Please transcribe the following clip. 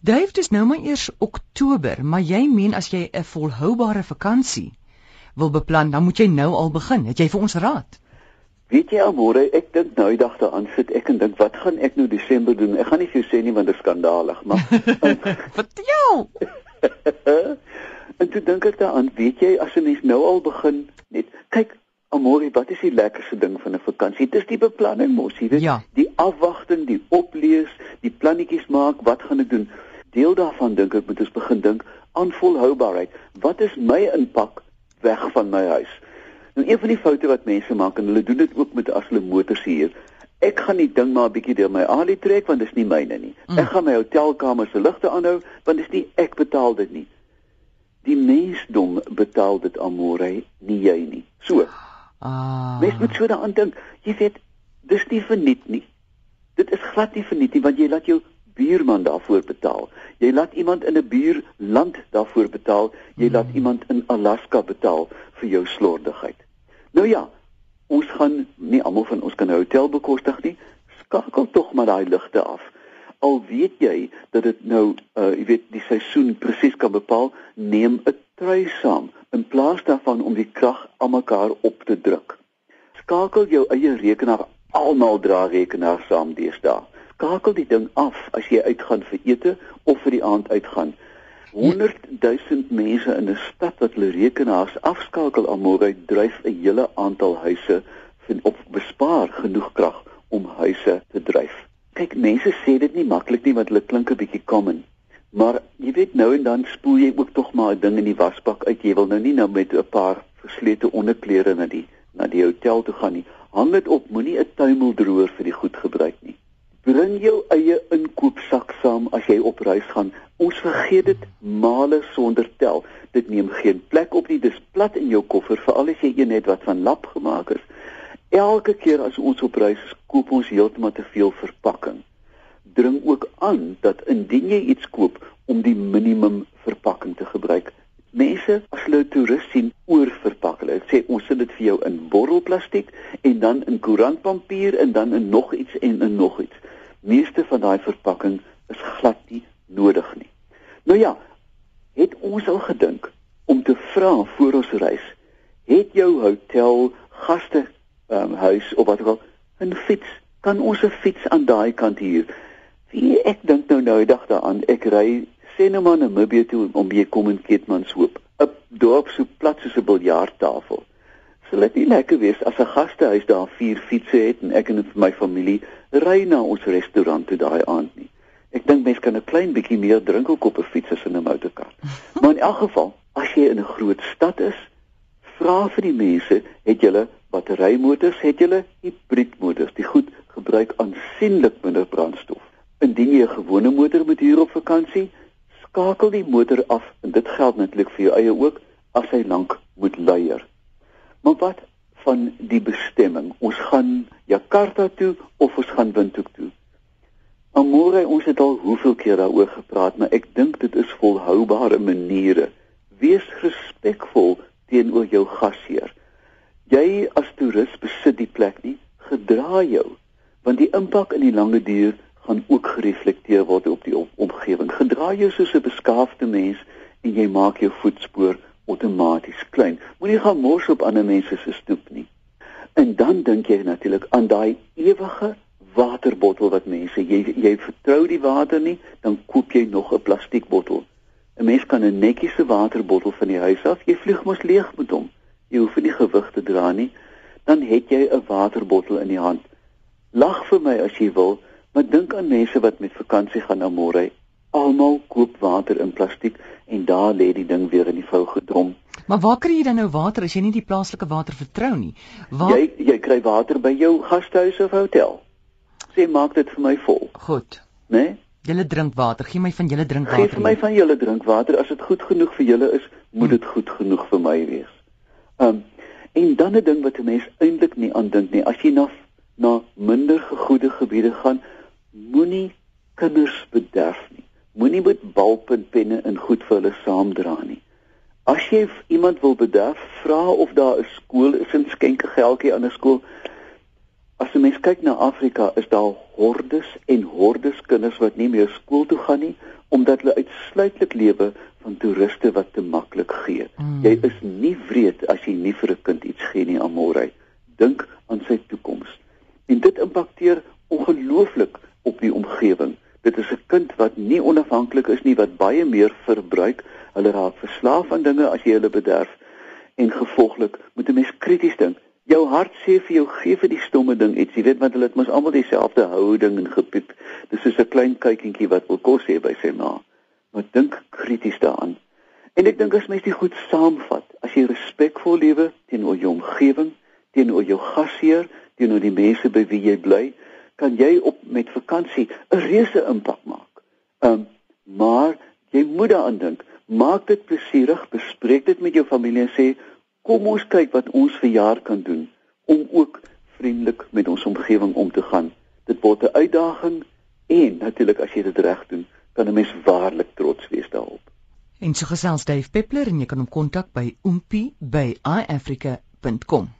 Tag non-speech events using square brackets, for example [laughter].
Dave, dis nou maar eers Oktober, maar jy meen as jy 'n volhoubare vakansie wil beplan, dan moet jy nou al begin. Het jy vir ons raad? Weet jy almore, ek dink nou die dag daaraan sit ek en dink wat gaan ek nou Desember doen? Ek gaan nie vir jou sê nie want dit is skandalig, maar [laughs] vertel. [laughs] en toe dink ek daaraan, weet jy as 'n mens nou al begin net kyk Amore, wat is die lekkerste ding van 'n vakansie? Dit is die beplanning mos, jy weet. Ja. Die afwagting, die oplees, die plannetjies maak, wat gaan ek doen? Deel daarvan dink ek moet ons begin dink aan volhoubaarheid. Wat is my impak weg van my huis? Nou een van die foute wat mense maak en hulle doen dit ook met as hulle motors hier. Ek gaan nie ding maar 'n bietjie deur my alie trek want dit is nie myne nie. Mm. Ek gaan my hotelkamer se ligte aanhou want dit is nie ek betaal dit nie. Die mensdom betaal dit almore nie jy nie. So. Ah. Mens moet so daaraan dink. Jy weet, dis nie verniet nie. Dit is glad nie verniet nie want jy laat jou buurman daarvoor betaal. Jy laat iemand in 'n buurland daarvoor betaal. Jy mm. laat iemand in Alaska betaal vir jou slordigheid. Nou ja, ons gaan nie almal van ons kan 'n hotel bekostig nie. Skakel tog maar daai ligte af. Al weet jy dat dit nou uh jy weet die seisoen presies kan bepaal, neem 'n trui saam in plaas daarvan om die krag almekaar op te druk. Skakel jou eie rekenaar, almal dra rekenaar saam deesdae. Skakel die ding af as jy uitgaan vir ete of vir die aand uitgaan. 100 000 mense in 'n stad wat hulle rekenaars afskakel almore dryf 'n hele aantal huise vind op bespaar genoeg krag om huise te dryf. Kyk, mense sê dit nie maklik nie want hulle klink 'n bietjie common. Maar jy weet nou en dan spoel jy ook tog maar 'n ding in die wasbak uit. Jy wil nou nie nou met 'n paar verslete onderklere na die na die hotel toe gaan nie. Hang dit op, moenie 'n tuimeldroër vir die goed gebruik. Bring jou eie inkoopsak saam as jy op reis gaan. Ons vergeet dit male sonder tel. Dit neem geen plek op nie. Dis plat in jou koffer veral as jy een het wat van lap gemaak is. Elke keer as ons op reis is, koop ons heeltemal te veel verpakking. Dring ook aan dat indien jy iets koop om die minimum verpakking te gebruik. Mense as hulle 'n toerist sien oorverpak hulle. Sê ons sit dit vir jou in bottelplastiek en dan in koerantpapier en dan in nog iets en in nog iets meeste van daai verpakking is glad nie nodig nie. Nou ja, het ons al gedink om te vra voor ons reis, het jou hotel gaste um, huis of wat ook al 'n fiets, kan ons 'n fiets aan daai kant hier. Wie ek dink nou nou dag daaraan, ek ry sê nou maar na Namibië toe om by kom in Keetmanshoop, 'n dorp so plat soos 'n biljarttafel. Sal dit nie lekker wees as 'n gastehuis daar vier fietsse het en ek en my familie ry na ons restaurant toe daai aand nie. Ek dink mense kan 'n klein bietjie meer drink ook op 'n fiets as in 'n motorkar. [laughs] Maar in elk geval, as jy in 'n groot stad is, vra vir die mense, het julle batterymotors, het julle hibriedmotors? Die goed gebruik aansienlik minder brandstof. Indien jy 'n gewone motor moet huur op vakansie, skakel die motor af en dit geld natuurlik vir jou eie ook as hy lank moet luier. Maar wat van die bestemming. Ons gaan Jakarta toe of ons gaan Windhoek toe. Amore, ons het al hoeveel keer daaroor gepraat, maar ek dink dit is volhoubare maniere. Wees respekvol teenoor jou gasheer. Jy as toerist besit die plek nie, gedra jou, want die impak in die lange duur gaan ook gereflekteer word op die omgewing. Gedra jou soos 'n beskaafde mens en jy maak jou voetspoor outomaties klein. Moenie gaan mors op ander mense se stoep nie. En dan dink jy natuurlik aan daai ewige waterbottel wat mense jy jy vertrou die water nie, dan koop jy nog 'n plastiekbottel. 'n Mens kan 'n netjiese waterbottel van die huis af, jy vlieg mos leeg met hom. Jy hoef nie gewig te dra nie, dan het jy 'n waterbottel in die hand. Lag vir my as jy wil, maar dink aan mense wat met vakansie gaan na Morey. Almal koop water in plastiek en daar lê die ding weer in die vou gedrom. Maar waar kry jy dan nou water as jy nie die plaaslike water vertrou nie? Waar Jy jy kry water by jou gastehuis of hotel. Sê maak dit vir my vol. Goed. Né? Nee? Julle drink water. Gee my van julle drinkwater. Gee vir my van julle drinkwater. As dit goed genoeg vir julle is, moet dit hmm. goed genoeg vir my wees. Um en dan 'n ding wat 'n mens eintlik nie aan dink nie. As jy na na minder gegoede gebiede gaan, moenie kinders bederf nie moenie met balpunpenne in goed vir hulle saamdra nie. As jy iemand wil bederf, vra of daar 'n skool is en skenk 'n geldjie aan 'n skool. As jy mens kyk na Afrika, is daar hordes en hordes kinders wat nie meer skool toe gaan nie omdat hulle uitsluitlik lewe van toeriste wat te maklik gee. Mm. Jy is nie wreed as jy nie vir 'n kind iets gee nie, Amore. Dink aan sy toekoms. En dit impakteer ongelooflik op die omgewing. Dit is 'n kind wat nie onafhanklik is nie, wat baie meer verbruik. Hulle raak verslaaf aan dinge as jy hulle bederf en gevolglik moet 'n mens krities dink. Jou hart sê vir jou gee vir die stomme ding iets. Jy weet want hulle het mos almal dieselfde houding en gepiep. Dis soos 'n klein kuikentjie wat wil kos hê by sy ma. Maar dink krities daaraan. En ek dink as mens dit goed saamvat, as jy respekvol lewe teenoor jou omgewing, teenoor jou gasheer, teenoor die mense by wie jy bly, kan jy op met vakansie 'n reuse impak maak. Um maar jy moet daaraan dink, maak dit plesierig, bespreek dit met jou familie en sê kom ons kyk wat ons vir jaar kan doen om ook vriendelik met ons omgewing om te gaan. Dit word 'n uitdaging en natuurlik as jy dit reg doen, kan 'n mens waarlik trots wees daarop. En so gesels Dave Peppler en jy kan hom kontak by oompie by iafrica.com.